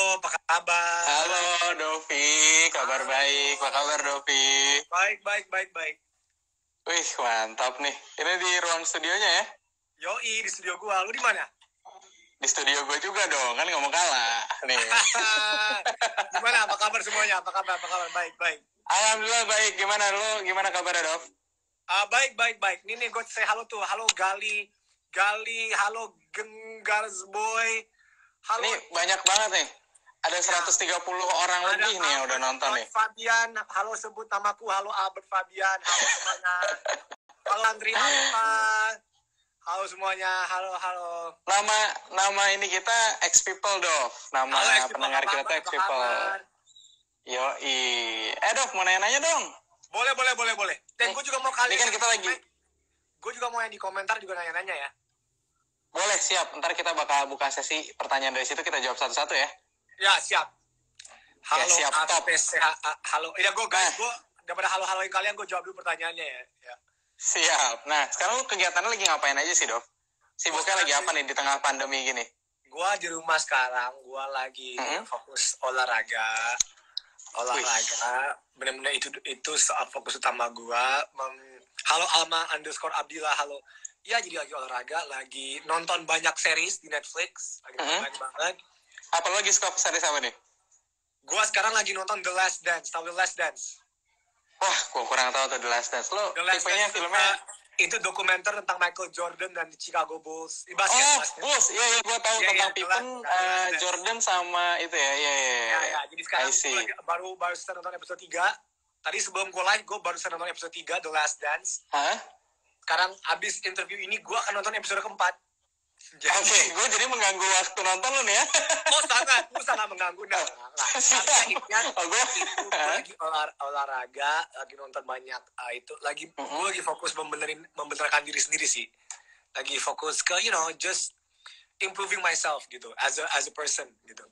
Halo, apa kabar? Halo Dovi, kabar baik. Apa kabar Dovi? Baik, baik, baik, baik. Wih, mantap nih. Ini di ruang studionya ya? Yoi, di studio gua. Lu di mana? Di studio gue juga dong, kan nggak mau kalah. Nih. Gimana? Apa kabar semuanya? Apa kabar? Apa kabar? Baik, baik. Alhamdulillah baik. Gimana lu? Gimana kabarnya, Dov? Ah, baik, baik, baik. Ini nih gue say halo tuh. Halo Gali. Gali, halo Genggars Boy. Halo Ini banyak banget nih. Ada 130 orang ada lebih nih yang udah nonton nih. Fabian, halo sebut namaku. Halo Albert Fabian. Halo semuanya. halo Andri Alfa. Halo semuanya. Halo, halo. Nama nama ini kita X People Dov. Nama Halo, People, pendengar apa kita? X People. kabar? Yoi. Eh Dov, mau nanya-nanya dong. Boleh, boleh, boleh, boleh. Dan gue juga mau kali Ini kan kita lagi- Gue juga mau yang di komentar juga nanya-nanya ya. Boleh, siap. Ntar kita bakal buka sesi pertanyaan dari situ, kita jawab satu-satu ya. Ya, siap. Halo, siap, top. APCH. Halo. Ya, gue guys, gue daripada halo-haloin kalian, gue jawab dulu pertanyaannya ya. ya. Siap. Nah, sekarang lu kegiatannya lagi ngapain aja sih, Dov? Sibuknya lagi apa nih di tengah pandemi gini? Gue di rumah sekarang, gue lagi Hmm. fokus olahraga. Olahraga, bener-bener itu itu fokus utama gue. halo Alma underscore Abdillah, halo. Ya, jadi lagi olahraga, lagi nonton banyak series di Netflix. Lagi nonton Hmm. banyak banget. Apa lagi suka series apa nih? Gue sekarang lagi nonton The Last Dance. Tahu The Last Dance? Wah, gua kurang tahu tuh The Last Dance. Lu The Last tipenya Dance filmnya... itu, uh, itu dokumenter tentang Michael Jordan dan Chicago Bulls di basket. Oh, basket. Bulls. Iya, iya, gua tahu Iya, tentang iya, Pippen, eh, Dance. Jordan sama itu ya. Iya, iya, iya. Ya, ya. Jadi sekarang gua lagi- baru baru selesai nonton episode 3. Tadi sebelum gue live, gue baru selesai nonton episode 3 The Last Dance. Hah? Sekarang abis interview ini, gue akan nonton episode keempat. Jadi, Oke, gua jadi mengganggu waktu nonton lu nih ya. oh sangat, gue sangat mengganggu. Nah, nah, karena intinya Oh, gua... itu gue lagi olah- olahraga, lagi nonton banyak ah, itu, lagi gue lagi fokus membenerin, membenarkan diri sendiri sih. Lagi fokus ke, you know, just improving myself gitu, as a as a person gitu.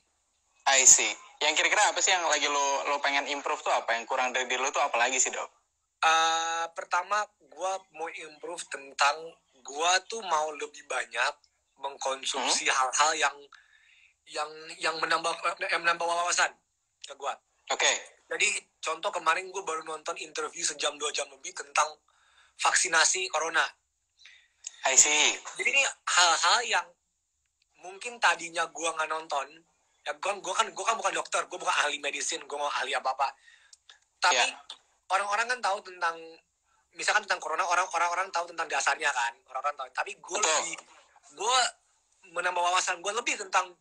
I see. Yang kira-kira apa sih yang lagi lu, lu pengen improve tuh apa? Yang kurang dari diri lu tuh apa lagi sih, Dok? Uh, pertama gue mau improve tentang gue tuh mau lebih banyak mengkonsumsi hal-hal yang yang yang menambah yang menambah wawasan ke gue. Oke. Jadi contoh kemarin gue baru nonton interview sejam dua jam lebih tentang vaksinasi corona. I see. Jadi ini hal-hal yang mungkin tadinya gue nggak nonton. Ya gue gue kan gue kan bukan dokter, gue bukan ahli medicine, gue nggak ahli apa apa. Tapi Ya. orang-orang kan tahu tentang misalkan tentang corona orang orang-orang tahu tentang dasarnya kan orang-orang tahu tapi gue lebih gue menambah wawasan gue lebih tentang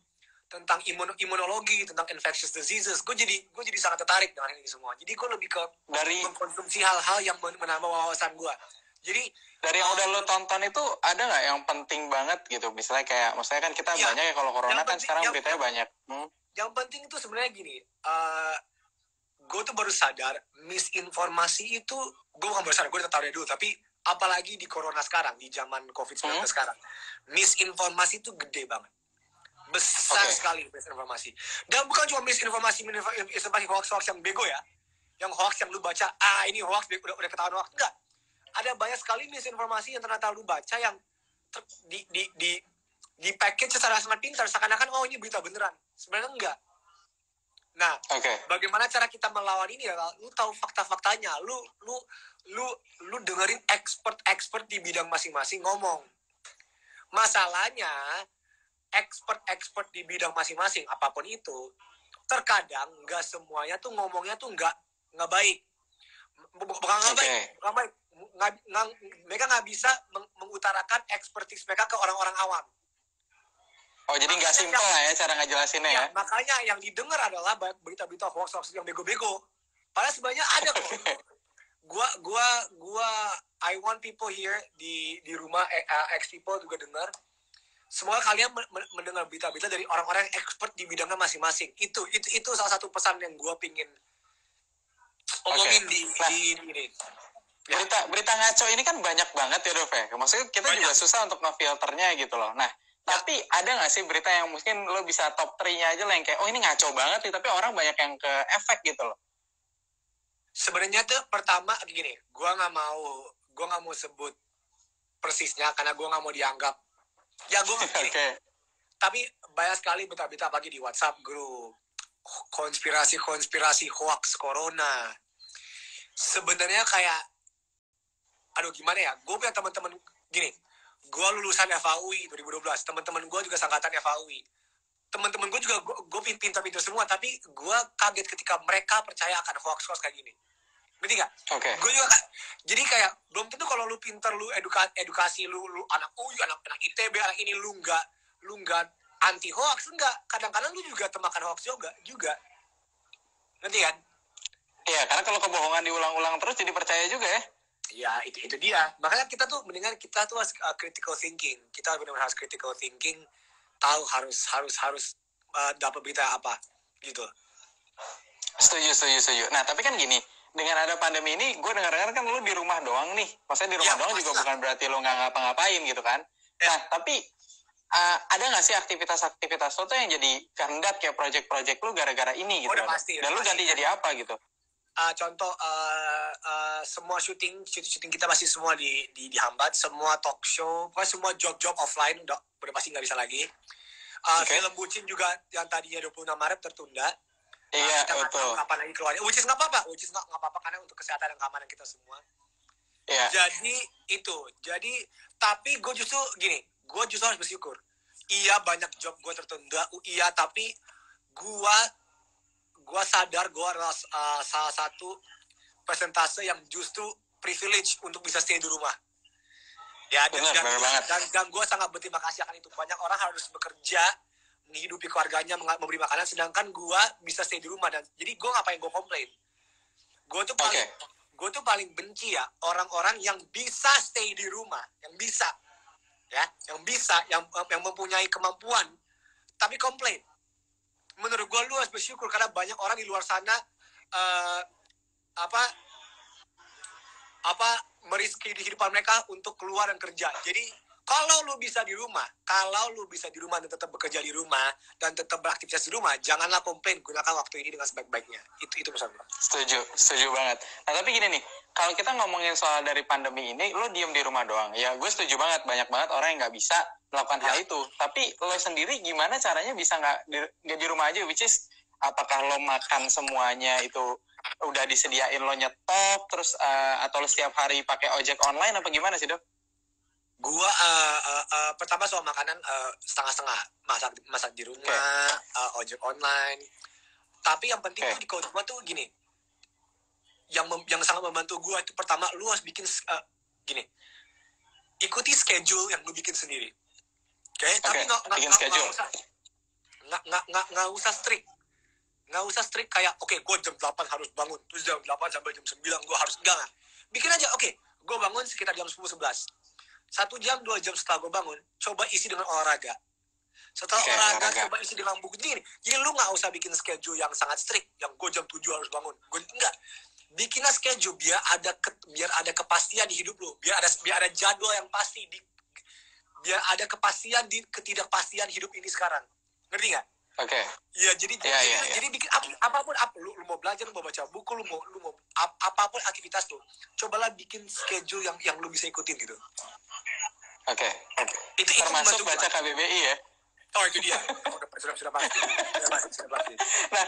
tentang imun imunologi tentang infectious diseases gue jadi gue jadi sangat tertarik dengan ini semua jadi gue lebih ke Dari mengkonsumsi hal-hal yang men- menambah wawasan gue jadi dari yang udah lo tonton itu ada nggak yang penting banget gitu misalnya kayak maksudnya kan kita Iya. banyak ya kalau corona kan penting- sekarang yang- beritanya banyak hmm? yang penting itu sebenarnya gini uh, gue tuh baru sadar misinformasi itu gue bukan baru sadar gue udah tahu dari dulu tapi apalagi di corona sekarang di zaman covid 19 Hmm. sekarang. Misinformasi itu gede banget. Besar Oke. sekali misinformasi. Dan bukan cuma misinformasi misinformasi hoax hoax yang bego ya. Yang hoax yang lu baca ah ini hoax udah udah ketahuan hoax. Enggak. Ada banyak sekali misinformasi yang ternyata lu baca yang ter- di di di di package secara sangat pintar seakan-akan oh ini berita beneran. Sebenarnya enggak nah oke. bagaimana cara kita melawan ini adalah lu tahu fakta-faktanya. Lu lu lu lu dengerin expert-expert di bidang masing-masing ngomong. Masalahnya expert-expert di bidang masing-masing apa pun itu terkadang nggak semuanya tuh ngomongnya tuh nggak nggak baik. Bu- bu- bukan nggak baik bukan baik. Nggak, nggak- mereka nggak bisa meng- mengutarakan expertise mereka ke orang-orang awam oh jadi nggak simpel lah ya cara ngejelasinnya ya Ya, makanya yang didengar adalah berita-berita hoax hoax yang bego-bego. Padahal sebenarnya ada kok. gua gua gua I want people here di di rumah eh, eh, ex people juga dengar. Semoga kalian men- men- mendengar berita-berita dari orang-orang yang expert di bidangnya masing-masing. Itu itu itu salah satu pesan yang gua pingin omongin Oke. di, Nah. di di ini. Ya. berita berita ngaco ini kan banyak banget ya Dov ya maksudnya kita Banyak. juga susah untuk ngefilternya gitu loh nah. Tapi ada nggak sih berita yang mungkin lo bisa top 3-nya aja lah yang kayak oh ini ngaco banget nih tapi orang banyak yang ke efek gitu loh Sebenarnya tuh pertama gini, gua nggak mau gua nggak mau sebut persisnya karena gua nggak mau dianggap ya oke gini, tapi banyak sekali berita-berita pagi di WhatsApp grup konspirasi-konspirasi hoax corona. Sebenarnya kayak aduh gimana ya? Gue punya teman-teman gini. Gue lulusan FAUI 2012. Teman-teman gue juga sangkatan FAUI. Teman-teman gue juga gue pintar-pintar semua, tapi gue kaget ketika mereka percaya akan hoax-hoax kayak gini. Ngerti gak? Oke. Okay. Gue juga jadi kayak belum tentu kalau lu pintar lu eduka, edukasi lu lu anak UI anak anak ITB anak ini lu nggak lu nggak anti hoax enggak kadang-kadang lu juga termakan hoax juga juga nanti kan iya karena kalau kebohongan diulang-ulang terus jadi percaya juga ya Iya itu itu dia makanya kita tuh mendingan kita tuh harus uh, critical thinking kita benar-benar harus critical thinking tahu harus harus harus uh, dapat berita apa gitu setuju setuju setuju nah tapi kan gini dengan ada pandemi ini gue dengar-dengar kan lu di rumah doang nih maksudnya di rumah ya, doang juga bukan berarti lu nggak ngapa-ngapain gitu kan ya. nah tapi uh, ada nggak sih aktivitas-aktivitas lo tuh yang jadi kandidat kayak project-project lu gara-gara ini gitu? Oh, udah pasti. Dan lu ganti jadi apa gitu? Uh, contoh uh, uh, semua syuting syuting kita masih semua di, di dihambat. Semua talk show pokoknya semua job-job offline udah udah pasti nggak bisa lagi. Uh, okay. film bucin juga yang tadinya 26 Maret tertunda. Iya uh, betul. kapan lagi keluarnya. Which is nggak apa-apa. Which is nggak apa-apa karena untuk kesehatan dan keamanan kita semua. Yeah. jadi itu. Jadi tapi gue justru gini gue justru harus bersyukur. Iya banyak job gue tertunda. Iya tapi gue gue sadar gue adalah uh, salah satu persentase yang justru privilege untuk bisa stay di rumah ya dan bener, dan, bener banget. dan, dan gue sangat berterima kasih akan itu banyak orang harus bekerja menghidupi keluarganya memberi makanan sedangkan gue bisa stay di rumah dan jadi gue ngapain gue komplain gue tuh paling okay. gue tuh paling benci ya orang-orang yang bisa stay di rumah yang bisa ya yang bisa yang yang mempunyai kemampuan tapi komplain menurut gue lu harus bersyukur karena banyak orang di luar sana uh, apa apa meriski kehidupan mereka untuk keluar dan kerja. Jadi kalau lu bisa di rumah, kalau lu bisa di rumah dan tetap bekerja di rumah dan tetap beraktivitas di rumah, janganlah komplain, gunakan waktu ini dengan sebaik-baiknya. Itu itu pesan gue. Setuju, setuju banget. Nah tapi gini nih, kalau kita ngomongin soal dari pandemi ini, lo diem di rumah doang. Ya gue setuju banget, banyak banget orang yang nggak bisa melakukan ya. hal itu. Tapi lo sendiri gimana caranya bisa nggak di, di rumah aja, which is apakah lo makan semuanya itu udah disediain lo nyetop terus uh, atau lo setiap hari pakai ojek online apa gimana sih dok? Gua uh, uh, uh, pertama soal makanan uh, setengah-setengah masak masak di rumah, okay. uh, ojek online. Tapi yang penting okay. tuh di kota gua tuh gini, yang mem, yang sangat membantu gua itu pertama lu harus bikin uh, gini, ikuti schedule yang lu bikin sendiri. Oke, okay? okay. tapi nggak nggak nggak usah nggak nggak nggak nggak usah strict nggak usah strict kayak oke okay, gue jam 8 harus bangun terus jam 8 sampai jam 9 gue harus enggak bikin aja oke okay, gue bangun sekitar jam 10 11 satu jam dua jam setelah gue bangun coba isi dengan olahraga setelah okay, olahraga, olahraga coba isi dengan buku jadi jadi lu nggak usah bikin schedule yang sangat strict yang gue jam tujuh harus bangun gue enggak bikinlah schedule biar ada ke, biar ada kepastian di hidup lu biar ada biar ada jadwal yang pasti di biar ada kepastian di ketidakpastian hidup ini sekarang ngerti nggak Oke. Okay. Iya, jadi yeah, jadi, yeah, yeah. jadi bikin ap, apa pun ap, lu, lu mau belajar, lu mau baca buku, lu mau lu mau ap, apa pun aktivitas lu, cobalah bikin schedule yang yang lu bisa ikutin gitu. Oke. Okay. Itu, itu termasuk baca KBBI ya. Oh itu dia. sudah, sudah, pasti. Sudah pasti. Sudah pasti. Nah,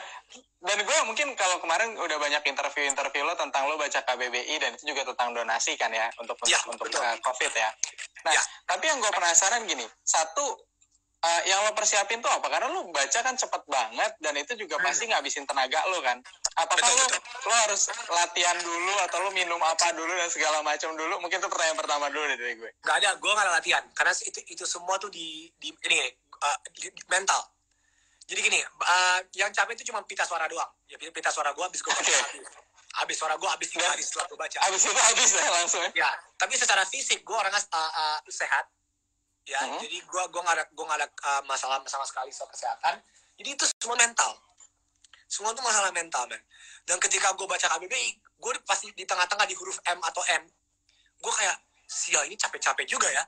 dan gue mungkin kalau kemarin udah banyak interview-interview lo tentang lo baca KBBI dan itu juga tentang donasi kan ya untuk ya, untuk uh, COVID ya. Nah, ya. tapi yang gue penasaran gini, satu uh, yang lo persiapin tuh apa? Karena lo baca kan cepet banget dan itu juga hmm. pasti ngabisin tenaga lo kan. Apakah betul, lo betul. lo harus latihan dulu atau lo minum apa dulu dan segala macam dulu? Mungkin itu pertanyaan pertama dulu dari gue. Gak ada, gue gak ada latihan karena itu itu semua tuh di di ini uh, di, di, mental. Jadi gini, uh, yang capek itu cuma pita suara doang. Ya pita suara gue habis gue okay. habis suara gue habis tiga hari setelah gue baca. Habis itu habis ya langsung. Ya, tapi secara fisik gue orangnya uh, uh, sehat ya. -huh. jadi gue gua nggak ada gua nggak ada uh, masalah sama sekali soal kesehatan. Jadi itu semua mental. Semua itu masalah mental man dan ketika gue baca KBBI gue pasti di tengah-tengah di huruf M atau M gue kayak sial ini capek-capek juga ya.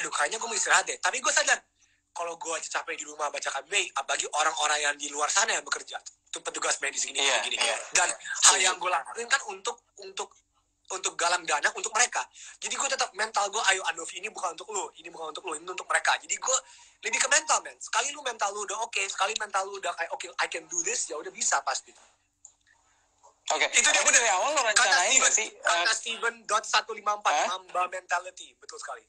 Aduh kayaknya gue mau istirahat deh. Tapi gue sadar kalau gue capek di rumah baca KBBI bagi orang-orang yang di luar sana yang bekerja itu petugas medis gini yeah, gini yeah. dan hal yang gue lakuin kan untuk untuk untuk galang dana untuk mereka jadi gue tetap mental gue ayo Anovi ini bukan untuk lu ini bukan untuk lu ini untuk mereka jadi gue lebih ke mental men sekali lu mental lu udah oke okay, sekali mental lu udah kayak oke okay, I can do this ya udah bisa pasti Oke, okay. itu dia dari awal lo rencanain nggak sih? Kata uh, Steven dot satu lima empat Mamba mentality, betul sekali.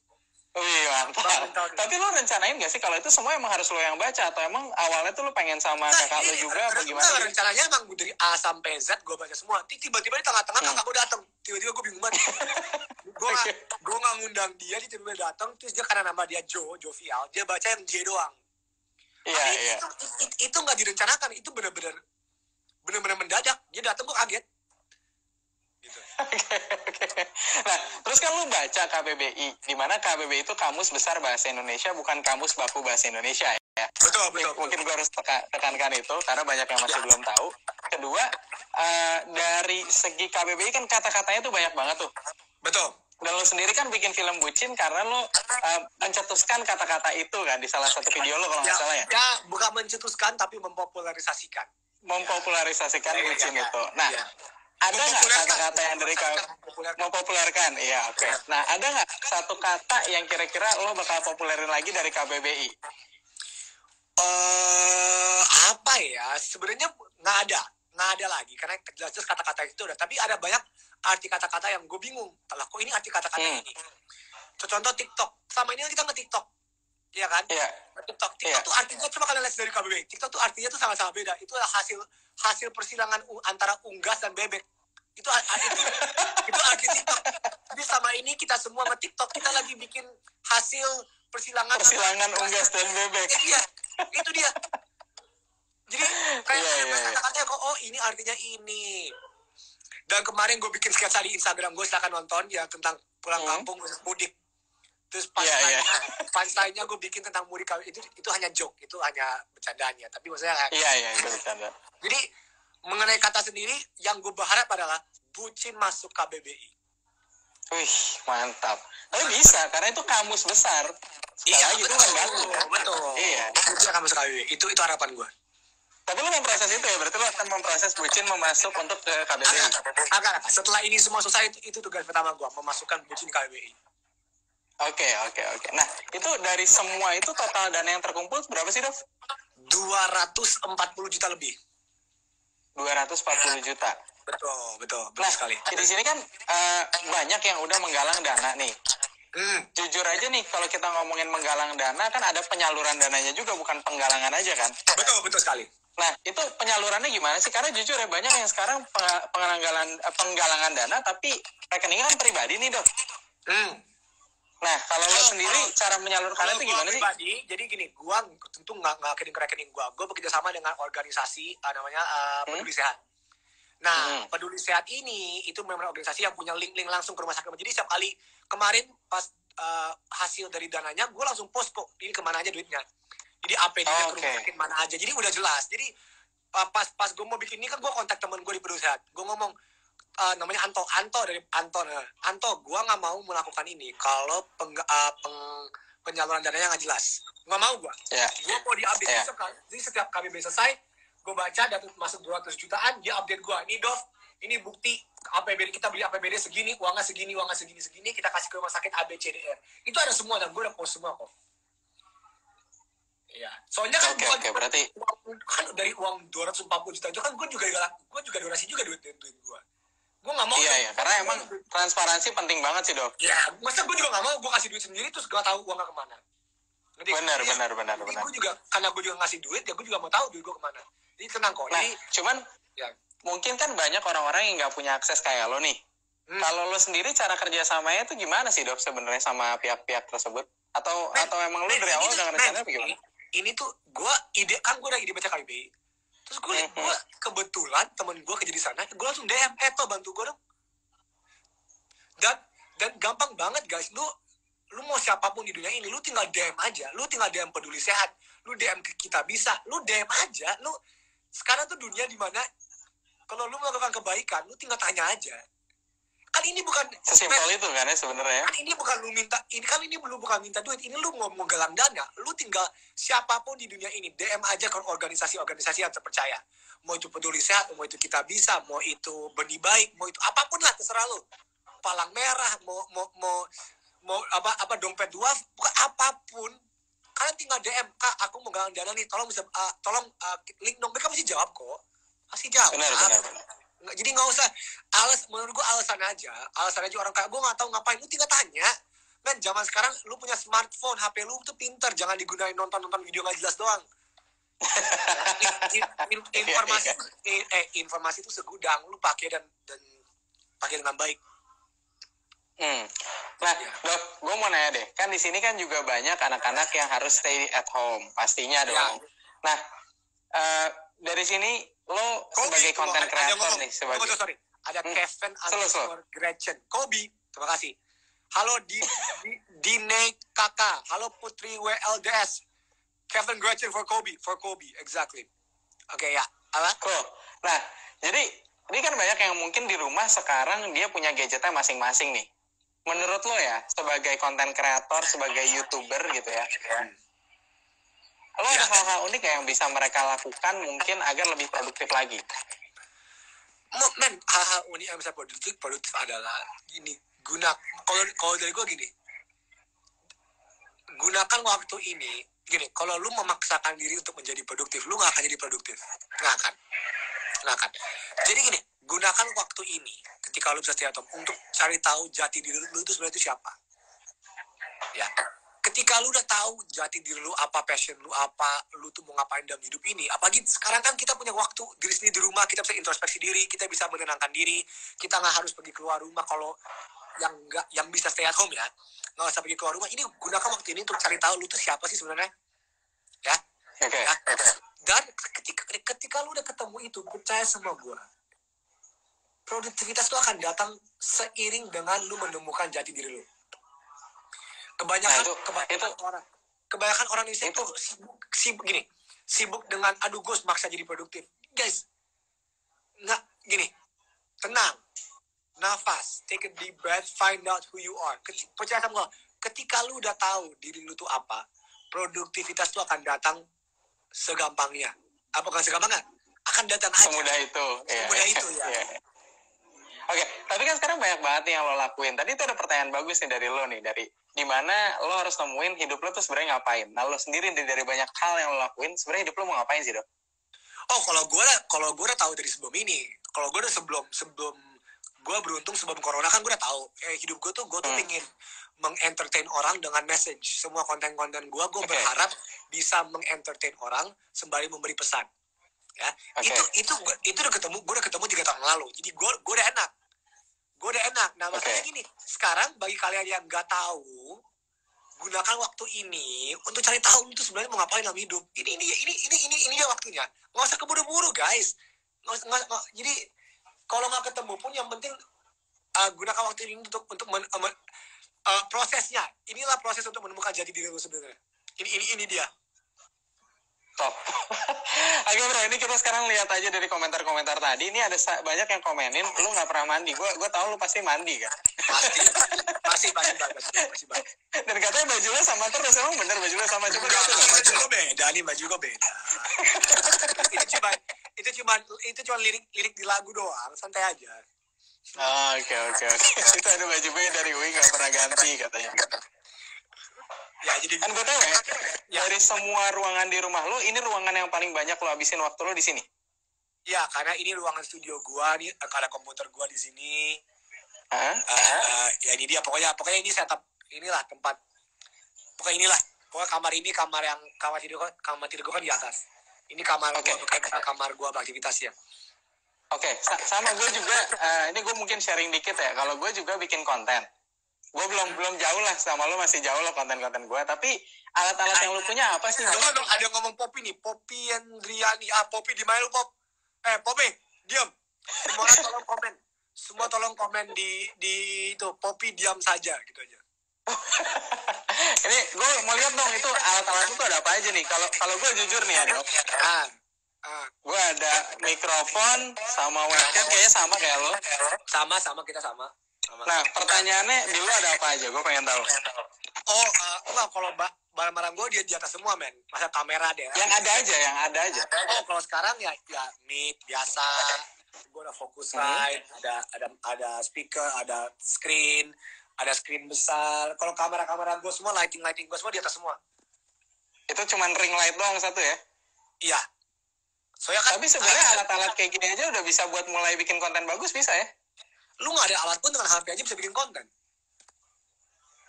Wih iya, mantap. Tapi lo rencanain gak sih kalau itu semua emang harus lo yang baca atau emang awalnya tuh lo pengen sama nah, kakak lo juga apa gimana? Nah, rencananya emang dari A sampai Z gue baca semua. Tiba-tiba di tengah-tengah hmm. kakak gue datang. Tiba-tiba gue bingung banget. gue gak, gue gak ngundang dia, dia tiba-tiba datang. Terus dia karena nama dia Joe, Jovial, dia baca yang J doang. Iya, iya. Itu, itu, itu gak direncanakan. Itu bener-bener bener-bener mendadak. Dia datang gue kaget. Nah, terus kan lu baca KBBI, di mana KBBI itu Kamus Besar Bahasa Indonesia, bukan Kamus Baku Bahasa Indonesia ya. Betul, betul. Mungkin gue harus teka, tekankan itu, karena banyak yang masih ya. belum tahu. Kedua, uh, dari segi KBBI kan kata-katanya tuh banyak banget tuh. Betul. Dan lo sendiri kan bikin film bucin karena lo uh, mencetuskan kata-kata itu kan di salah satu video lo kalau nggak ya, salah ya? Ya, bukan mencetuskan tapi mempopularisasikan. Mempopularisasikan ya. bucin ya, itu. Nah, ya ada nggak kata-kata yang dari kamu mau populerkan? Iya, oke. Okay. Nah, ada nggak satu kata yang kira-kira lo bakal populerin lagi dari KBBI? Uh, eh, apa ya? Sebenarnya nggak ada, nggak ada lagi karena jelas-jelas kata-kata itu udah. Tapi ada banyak arti kata-kata yang gue bingung. Telah kok ini arti kata-kata hmm. ini? Contoh TikTok. Sama ini kita nge TikTok, Iya kan? Iya. TikTok. TikTok yeah. tuh artinya coba kalian lihat dari KBBI. TikTok tuh artinya tuh sama-sama beda. Itu hasil hasil persilangan antara unggas dan bebek itu itu itu arti TikTok. Jadi sama ini kita semua sama TikTok kita lagi bikin hasil persilangan persilangan unggas dan bebek. Iya, itu dia. Jadi kayak yeah, yeah, kata-katanya kok oh ini artinya ini. Dan kemarin gue bikin sketsa di Instagram gue silahkan nonton ya tentang pulang hmm. kampung mudik. Terus pas yeah, yeah. gue bikin tentang mudik itu itu hanya joke, itu hanya bercandanya. Tapi maksudnya Iya, yeah, iya, yeah, itu bercanda. Jadi mengenai kata sendiri yang gue berharap adalah bucin masuk KBBI. Wih, mantap. Tapi bisa, karena itu kamus besar. Sekali iya, lagi, betul, itu kan betul, betul. Iya. Bucin kamus KBBI. Itu itu harapan gue. Tapi lu memproses itu ya, berarti lu akan memproses bucin memasuk untuk ke KBBI. Agar, setelah ini semua selesai, itu, itu tugas pertama gue, memasukkan bucin KBBI. Oke, okay, oke, okay, oke. Okay. Nah, itu dari semua itu total dana yang terkumpul berapa sih, Dov? 240 juta lebih. 240 juta. Betul, betul, betul nah, sekali. Di sini kan uh, banyak yang udah menggalang dana nih. Hmm. Jujur aja nih, kalau kita ngomongin menggalang dana kan ada penyaluran dananya juga, bukan penggalangan aja kan? Betul, betul sekali. Nah, itu penyalurannya gimana sih? Karena jujur ya banyak yang sekarang penggalangan eh, penggalangan dana tapi rekeningnya kan pribadi nih, Dok. Hmm. Nah, kalau lo sendiri kalau, cara menyalurkan itu gimana pribadi, sih? Jadi gini, gua tentu nggak nggak rekening rekening gua. Gua bekerja sama dengan organisasi uh, namanya uh, Peduli hmm? Sehat. Nah, hmm. Peduli Sehat ini itu memang organisasi yang punya link-link langsung ke rumah sakit. Jadi setiap kali kemarin pas uh, hasil dari dananya, gue langsung post kok ini ke mana aja duitnya. Jadi APD oh, okay. ke rumah sakit mana aja. Jadi udah jelas. Jadi uh, pas pas gue mau bikin ini kan gue kontak temen gue di Peduli Sehat. Gue ngomong uh, namanya Anto Anto dari Anto nah. Anto gue nggak mau melakukan ini kalau peng, uh, peng, penyaluran dananya nggak jelas nggak mau gue yeah. gue mau diupdate yeah. besok kan jadi setiap kami selesai gue baca data masuk 200 jutaan dia update gue ini Dov ini bukti APBD kita beli APBD segini uangnya segini uangnya segini segini kita kasih ke rumah sakit ABCDR itu ada semua dan gue udah post semua kok Iya. Soalnya kan okay, okay, berarti uang, kan dari uang 240 juta itu kan gue juga gue juga donasi juga duit duit gue gue gak mau iya iya karena emang transparansi penting banget sih dok. Ya masa gue juga gak mau gue kasih duit sendiri terus gak tahu gak ke mana. Nanti, benar ya, benar benar benar. gue juga karena gue juga ngasih duit ya gue juga mau tahu duit gue ke mana. Jadi tenang kok nah jadi, cuman ya. mungkin kan banyak orang-orang yang nggak punya akses kayak lo nih. Hmm. kalau lo sendiri cara kerjasamanya tuh gimana sih dok sebenarnya sama pihak-pihak tersebut? Atau nah, atau emang lo dari awal udah rencana gimana? ini tuh gue ide kan gue udah ide baca KBBI terus gue mm-hmm. gue kebetulan temen gue kerja di sana gue langsung DM eh toh bantu gue dong. Dan dan gampang banget guys. Lu lu mau siapa pun di dunia ini lu tinggal DM aja. Lu tinggal DM peduli sehat. Lu DM ke kita bisa. Lu DM aja. Lu sekarang tuh dunia di mana kalau lu melakukan kebaikan lu tinggal tanya aja kan ini bukan sesimpel itu kan ya sebenarnya kan ini bukan lu minta ini kan ini belum bukan minta duit ini lu mau menggalang dana. Lu tinggal siapa pun di dunia ini DM aja ke organisasi-organisasi yang terpercaya. Mau itu peduli sehat mau itu kita bisa mau itu benih baik mau itu apa pun lah terserah lu. Palang merah mau mau mau mau apa apa dompet dua bukan apa pun. Kalian tinggal DM kak aku mau galang dana nih tolong bisa uh, tolong uh, link dong. Mereka pasti jawab kok. Pasti jawab. Benar, benar, benar. Nggak, jadi nggak usah alas menurut gua alasan aja alasan aja orang kayak gua nggak tahu ngapain lu tinggal tanya men zaman sekarang lu punya smartphone HP lu tuh pinter jangan digunain nonton nonton video nggak jelas doang informasi eh, eh informasi itu segudang lu pakai dan dan pakai dengan baik Hmm. Nah, ya. dok, gue mau nanya deh, kan di sini kan juga banyak anak-anak yang harus stay at home, pastinya ya. dong. Ya. Nah, uh, dari sini lo Kobe, sebagai konten kreator nih, sebagai oh, sorry, ada hmm. Kevin underscore Gretchen, Kobe, terima kasih. Halo di, di Dine Kakak, halo Putri WLDS, Kevin Gretchen for Kobe, for Kobe, exactly. Oke okay, ya, apa? Cool. Nah, jadi ini kan banyak yang mungkin di rumah sekarang dia punya gadgetnya masing-masing nih. Menurut lo ya, sebagai konten kreator, sebagai youtuber gitu ya, lo ada ya. hal-hal unik yang bisa mereka lakukan mungkin agar lebih produktif lagi? Men, hal-hal unik yang bisa produktif, produktif adalah gini, guna kalau kalau dari gue gini, gunakan waktu ini gini kalau lu memaksakan diri untuk menjadi produktif lu nggak akan jadi produktif. Nggak akan. Nggak akan. Jadi gini gunakan waktu ini ketika lu bisa stay untuk cari tahu jati diri lu itu sebenarnya itu siapa. Ya ketika lu udah tahu jati diri lu apa passion lu apa lu tuh mau ngapain dalam hidup ini apalagi sekarang kan kita punya waktu diri sendiri di rumah kita bisa introspeksi diri kita bisa menenangkan diri kita nggak harus pergi keluar rumah kalau yang nggak yang bisa stay at home ya. Nggak usah pergi keluar rumah. Ini gunakan waktu ini untuk cari tahu lu tuh siapa sih sebenarnya. Ya? Okay. ya? dan ketika ketika lu udah ketemu itu percaya sama gue produktivitas lu akan datang seiring dengan lu menemukan jati diri lu kebanyakan nah, itu, kebanyakan itu, orang kebanyakan orang Indonesia itu, itu sibuk sibuk gini sibuk dengan aduh gue maksa jadi produktif guys nggak gini tenang nafas, take a deep breath, find out who you are. Percaya sama gue, ketika lu udah tahu diri lu tuh apa, produktivitas tuh akan datang segampangnya. Apakah segampangnya? Akan datang aja. Semudah itu. Iya. Semudah itu ya. yeah. Oke, okay, tapi kan sekarang banyak banget nih yang lo lakuin. Tadi itu ada pertanyaan bagus nih dari lo nih, dari di mana lo harus nemuin hidup lo tuh sebenarnya ngapain. Nah lo sendiri dari, dari banyak hal yang lo lakuin, sebenarnya hidup lo mau ngapain sih dok? Oh kalau gue kalau gue udah tahu dari sebelum ini, kalau gue udah sebelum sebelum gue beruntung sebelum corona kan gue udah tahu eh, hidup gue tuh gue tuh hmm. pengen mengentertain orang dengan message semua konten-konten gue gue okay. berharap bisa mengentertain orang sembari memberi pesan ya okay. itu itu itu udah ketemu gue udah ketemu tiga tahun lalu jadi gue gue udah enak gue udah enak. Nah makanya okay. gini. Sekarang bagi kalian yang nggak tahu gunakan waktu ini untuk cari tahu itu sebenarnya mau ngapain dalam hidup. Ini ini ini ini ini ini dia waktunya. Nggak usah keburu-buru guys. Nggak, nggak, nggak, jadi kalau nggak ketemu pun yang penting uh, gunakan waktu ini untuk untuk men, uh, uh, prosesnya. Inilah proses untuk menemukan jati diri lu sebenarnya. Ini ini ini dia top. Oke bro ini kita sekarang lihat aja dari komentar-komentar tadi. Ini ada banyak yang komenin lu nggak pernah mandi. Gue gue tahu lu pasti mandi kan? Pasti. Pasti pasti banget pasti banget. Dan katanya baju lu sama terus. Emang bener baju lu sama coba baju gue beda nih. Baju gue beda. Itu cuma itu cuma itu cuma lirik lirik di lagu doang. Santai aja. Ah, oke oke oke. Itu ada baju beda dari Wi nggak pernah ganti katanya ya jadi kan gue tahu ya, ya dari semua ruangan di rumah lo ini ruangan yang paling banyak lo habisin waktu lo di sini ya karena ini ruangan studio gua nih ada komputer gua di sini uh, uh, ya ini dia pokoknya pokoknya ini setup inilah tempat pokoknya inilah pokoknya kamar ini kamar yang kamar tidur kamar tidur gua kan di atas ini kamar okay. gua kamar gua beraktivitas ya Oke, okay, sama gue juga. Uh, ini gue mungkin sharing dikit ya. Kalau gue juga bikin konten gue belum belum jauh lah sama lo masih jauh lah konten-konten gue tapi alat-alat yang lo punya apa sih? dong dong ada yang ngomong Poppy nih. Poppy Andriani ah Poppy di mana lo Pop. Eh Poppy diam. Semua tolong komen. Semua tolong komen di di itu Poppy diam saja gitu aja. Ini gue mau lihat dong itu alat-alat itu ada apa aja nih? Kalau kalau gue jujur nih ya dok ah, ah. gue ada mikrofon sama webcam kayaknya sama kayak lo sama sama kita sama Nah, pertanyaannya di lu ada apa aja? Gue pengen tahu. Oh, uh, enggak kalau barang-barang gue dia di atas semua, men. Masa kamera deh. Yang ada aja, yang ada aja. Oh, kalau sekarang ya ya mic biasa. gue ada focus light hmm. ada ada ada speaker ada screen ada screen besar kalau kamera-kamera gue semua lighting lighting gue semua di atas semua itu cuma ring light doang satu ya iya soalnya kan tapi sebenarnya alat-alat kayak gini aja udah bisa buat mulai bikin konten bagus bisa ya lu nggak ada alat pun dengan HP aja bisa bikin konten.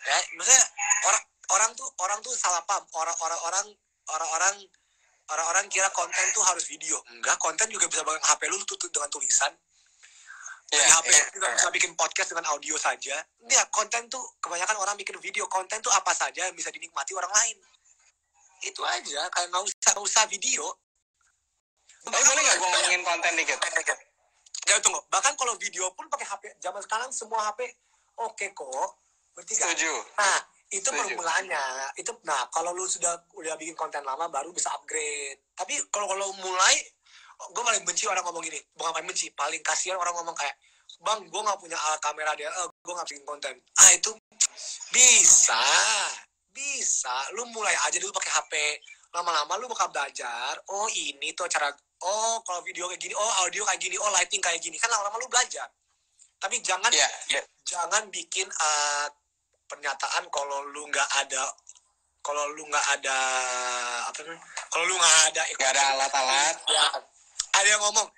Ya maksudnya orang orang tuh orang tuh salah paham. Orang orang orang orang orang orang-orang kira konten tuh harus video. Enggak konten juga bisa bangun HP lu tutup dengan tulisan. Dari yeah, HP yeah, juga yeah. bisa bikin podcast dengan audio saja. Ya konten tuh kebanyakan orang bikin video. Konten tuh apa saja yang bisa dinikmati orang lain. Itu aja kayak nggak usah nggak usah video. Tapi boleh nggak gue ngomongin konten dikit ya tunggu. Bahkan kalau video pun pakai HP zaman sekarang semua HP oke okay kok. Berarti kan? Setuju. Nah itu permulaannya. Itu nah kalau lu sudah udah bikin konten lama baru bisa upgrade. Tapi kalau kalau mulai gue paling benci orang ngomong gini. Bukan paling benci. Paling kasihan orang ngomong kayak bang gue nggak punya alat kamera dia eh, gue nggak bikin konten. Ah itu bisa. Bisa. Lu mulai aja dulu pakai HP lama-lama lu bakal belajar oh ini tuh cara oh kalau video kayak gini oh audio kayak gini oh lighting kayak gini. Kan lama-lama lu belajar. Tapi jangan yeah, yeah. jangan bikin uh, pernyataan kalau lu nggak ada kalau lu nggak ada apa namanya kalau lu nggak ada nggak ada alat-alat. Ya ada yang ngomong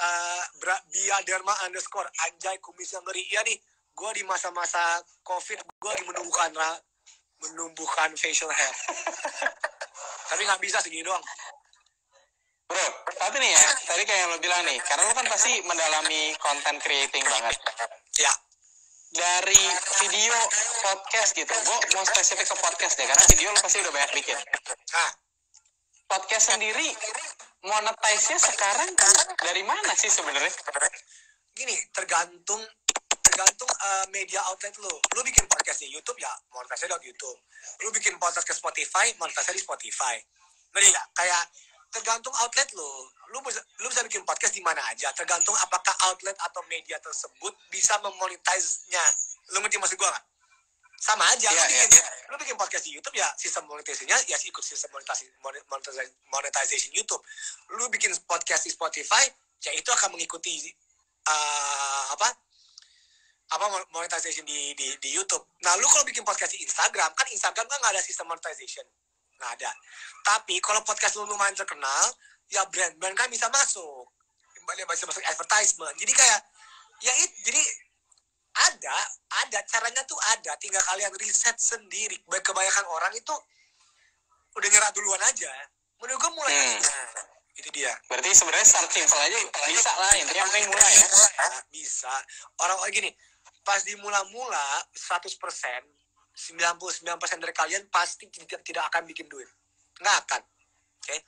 uh, Bia Dharma underscore anjay kumis yang ngeri. Ya nih gue di masa-masa covid gue menumbuhkan menumbuhkan facial hair. Tapi nggak bisa segini doang bro tapi nih ya. Tadi kayak yang lo bilang nih karena lo kan pasti mendalami content creating banget. Ya. Dari video podcast gitu gue mau spesifik ke podcast deh karena video lo pasti udah banyak bikin. Ah. podcast sendiri monetize-nya sekarang dari mana sih sebenarnya? Gini tergantung tergantung uh, media outlet lo. Lu bikin podcast di YouTube ya monetize-nya di YouTube. Lu bikin podcast ke Spotify monetize di Spotify. Ya kayak tergantung outlet lo lu bisa lu bisa bikin podcast di mana aja tergantung apakah outlet atau media tersebut bisa memonetize-nya lu ngerti maksud gua gak? sama aja yeah, lu iya, bikin yeah, yeah. lu bikin podcast di YouTube ya sistem monetisasinya ya ikut sistem monetisasi monetization YouTube lu bikin podcast di Spotify ya itu akan mengikuti uh, apa apa monetization di, di di YouTube. Nah, lu kalau bikin podcast di Instagram, kan Instagram kan nggak ada sistem monetization nggak ada. Tapi kalau podcast lu lumayan terkenal ya brand-brand kan bisa masuk. Bisa masuk advertisement. Jadi kayak ya it jadi ada ada caranya tuh ada. Tinggal kalian riset sendiri. Kebanyakan orang itu udah nyerah duluan aja. Menurut gue mulai hmm. aja. Itu dia. Berarti sebenarnya start simple aja bisa lah. Intinya yang penting mulai ya. Bisa. Orang orang gini pas di mula-mula 100% 99% dari kalian pasti tidak, tidak akan bikin duit. Nggak akan. Oke. Okay?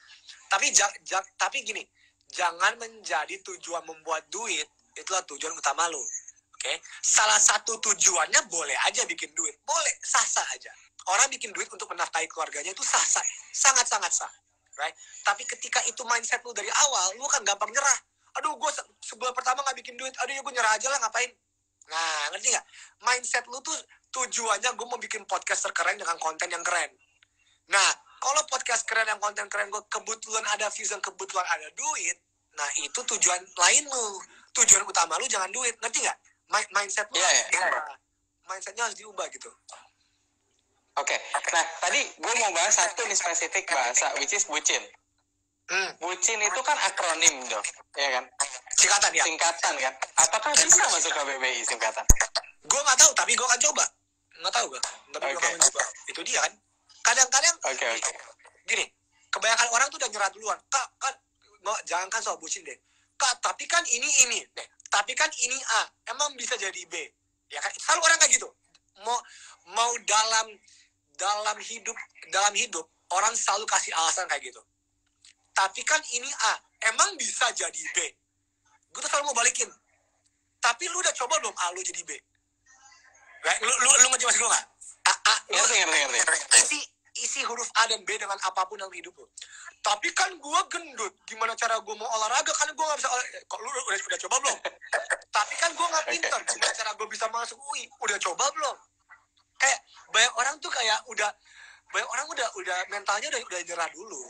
Tapi ja, ja, tapi gini, jangan menjadi tujuan membuat duit, itulah tujuan utama lo. Oke. Okay? Salah satu tujuannya boleh aja bikin duit. Boleh, sah-sah aja. Orang bikin duit untuk menafkahi keluarganya itu sah-sah. Sangat-sangat sah. Right? Tapi ketika itu mindset lu dari awal, lu kan gampang nyerah. Aduh, gue sebulan pertama nggak bikin duit. Aduh, ya gue nyerah aja lah, ngapain? Nah, ngerti nggak? Mindset lu tuh tujuannya gue mau bikin podcast terkeren dengan konten yang keren. Nah, kalau podcast keren yang konten keren gue kebetulan ada views dan kebetulan ada duit, nah itu tujuan lain lu. Tujuan utama lu jangan duit, ngerti nggak? Mindset lu yeah, yeah, yeah. Mindsetnya harus diubah gitu. Oke, okay. nah tadi gue mau bahas satu nih spesifik bahasa, which is bucin. Hmm. Bucin itu kan akronim dong, ya kan? Singkatan ya? Singkatan kan? Apakah bisa masuk ke BBI singkatan? Gue nggak tahu, tapi gue akan coba nggak tahu gak tapi okay. belum mencoba itu dia kan. Kadang-kadang okay, okay. gini kebanyakan orang tuh udah nyerah duluan. Kak kan nggak jangan kan soal bucin deh. Kak tapi kan ini ini. Deh tapi kan ini A emang bisa jadi B? Ya kan? Selalu orang kayak gitu. Mau mau dalam dalam hidup dalam hidup orang selalu kasih alasan kayak gitu. Tapi kan ini A emang bisa jadi B? Gue tuh selalu mau balikin. Tapi lu udah coba belum A lu jadi B lu lu lu ngerti maksud gue nggak? A, A, ngerti, ngerti, ngerti. Isi isi huruf A dan B dengan apa pun dalam hidup lu. Tapi kan gue gendut. Gimana cara gue mau olahraga? Kan gue gak bisa olahraga. Kok lu udah, udah coba belum? Tapi kan gue gak pintar. Gimana cara gue bisa masuk UI? Udah coba belum? Kayak banyak orang tuh kayak udah banyak orang udah udah mentalnya udah udah nyerah dulu.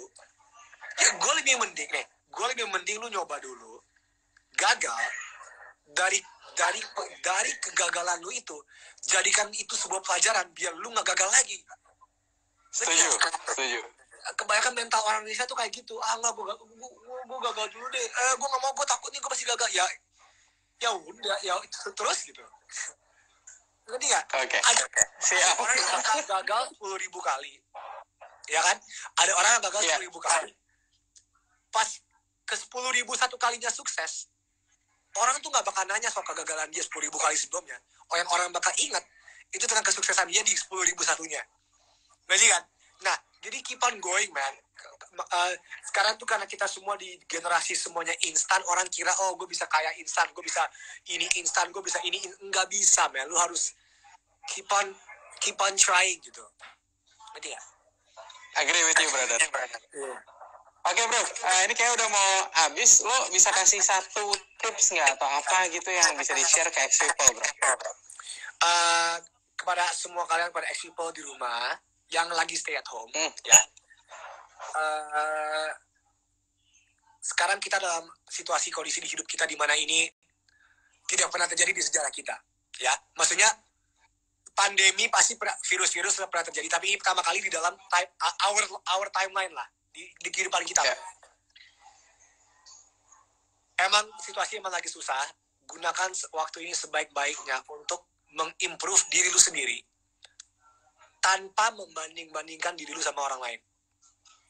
Ya gue lebih mending nih. Gue lebih mending lu nyoba dulu. gagal dari dari dari kegagalan lu itu jadikan itu sebuah pelajaran biar lu nggak gagal lagi. Setuju? Setuju kebanyakan mental orang Indonesia tuh kayak gitu ah nggak gue gue, gue gagal dulu deh. Eh gue nggak mau gue takut nih gue pasti gagal. Ya ya udah ya terus gitu. Ngerti nggak? Okay. ada, ada orang yang gagal sepuluh ribu kali. Ya kan? Ada orang yang gagal iya. sepuluh yeah. ribu kali. Pas ke sepuluh ribu satu kalinya sukses orang tuh nggak bakal nanya soal kegagalan dia sepuluh ribu kali sebelumnya. Oh yang orang bakal ingat itu tentang kesuksesan dia di sepuluh ribu satunya. Ngerti kan? Nah jadi keep on going man. Uh, sekarang tuh karena kita semua di generasi semuanya instan orang kira oh gue bisa kaya instan gue bisa ini instan gue bisa ini nggak bisa man. Lu harus keep on keep on trying gitu. Ngerti ya agree with you brother. Yeah. Oke bro, uh, ini kayak udah mau habis. Lo bisa kasih satu tips nggak atau apa gitu yang bisa di share ke ex people bro? Uh, kepada semua kalian pada ex people di rumah, yang lagi stay at home hmm. ya uh, sekarang kita dalam situasi kondisi di hidup kita di mana ini tidak pernah terjadi di sejarah kita ya maksudnya pandemi pasti virus-virus pernah terjadi tapi ini pertama kali di dalam time, our our timeline lah di, di kehidupan kita yeah. emang situasi emang lagi susah gunakan waktu ini sebaik-baiknya untuk mengimprove diri lu sendiri tanpa membanding-bandingkan diri lu sama orang lain.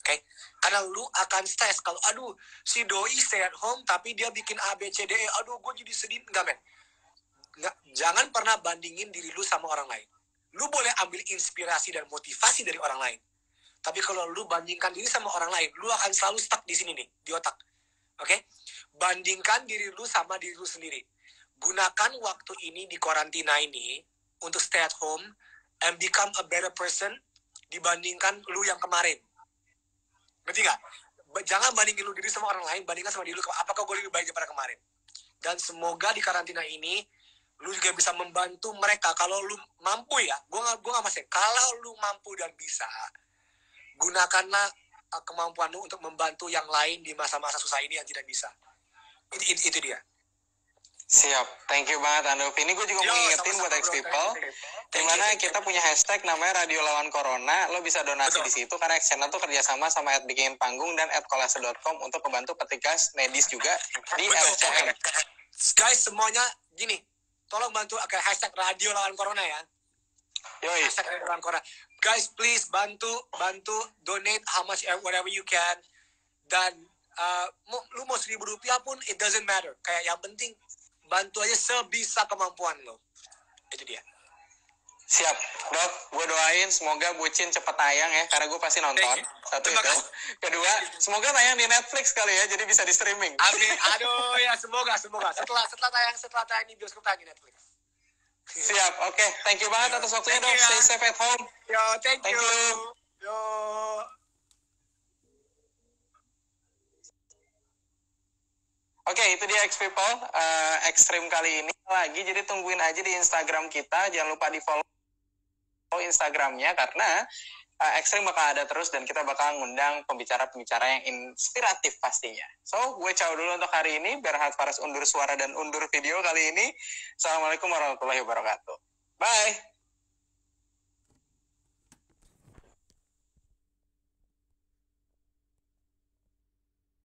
Oke, okay? karena lu akan stres kalau aduh si doi stay at home tapi dia bikin A B C D E, aduh gue jadi sedih enggak men. Nggak, jangan pernah bandingin diri lu sama orang lain. Lu boleh ambil inspirasi dan motivasi dari orang lain. Tapi kalau lu bandingkan diri sama orang lain, lu akan selalu stuck di sini nih, di otak. Oke? Okay? Bandingkan diri lu sama diri lu sendiri. Gunakan waktu ini di karantina ini untuk stay at home and become a better person dibandingkan lu yang kemarin. Ngerti gak? Jangan bandingin lu diri sama orang lain, bandingkan sama diri lu. Apakah gue lebih baik daripada kemarin? Dan semoga di karantina ini, lu juga bisa membantu mereka. Kalau lu mampu ya, gue gak, gue gak masih. Kalau lu mampu dan bisa, gunakanlah uh, kemampuan lu untuk membantu yang lain di masa-masa susah ini yang tidak bisa. Itu, itu, itu dia. Siap, thank you banget Andovi. Ini gue juga Yo, mau ngingetin buat X People, di mana kita punya hashtag namanya Radio Lawan Corona. Lo bisa donasi Betul. di situ karena X Channel tuh kerjasama sama at Bikin Panggung dan at kolase.com untuk membantu petugas medis juga di Betul. RCM. Guys, semuanya gini, tolong bantu ke hashtag Radio Lawan Corona ya. Yoi. Hashtag. Guys, please bantu, bantu, donate how much whatever you can. Dan uh, lu mau seribu rupiah pun, it doesn't matter. Kayak yang penting bantu aja sebisa kemampuan lo. Itu dia. Siap. Dok gue doain semoga bucin cepet tayang ya karena gue pasti nonton. satu Terima itu. kedua semoga tayang di Netflix kali ya jadi bisa di streaming. Amin. Aduh ya semoga semoga. Setelah setelah tayang setelah tayang di bioskop tayang di Netflix siap oke okay. thank you banget atas waktunya dok ya. stay safe at home yo thank, thank you. you yo Oke, okay, itu dia X People uh, ekstrim kali ini lagi. Jadi tungguin aja di Instagram kita. Jangan lupa di follow Instagramnya karena uh, ekstrim bakal ada terus dan kita bakal ngundang pembicara-pembicara yang inspiratif pastinya. So, gue caw dulu untuk hari ini. Berhat Faras undur suara dan undur video kali ini. Assalamualaikum warahmatullahi wabarakatuh. Bye.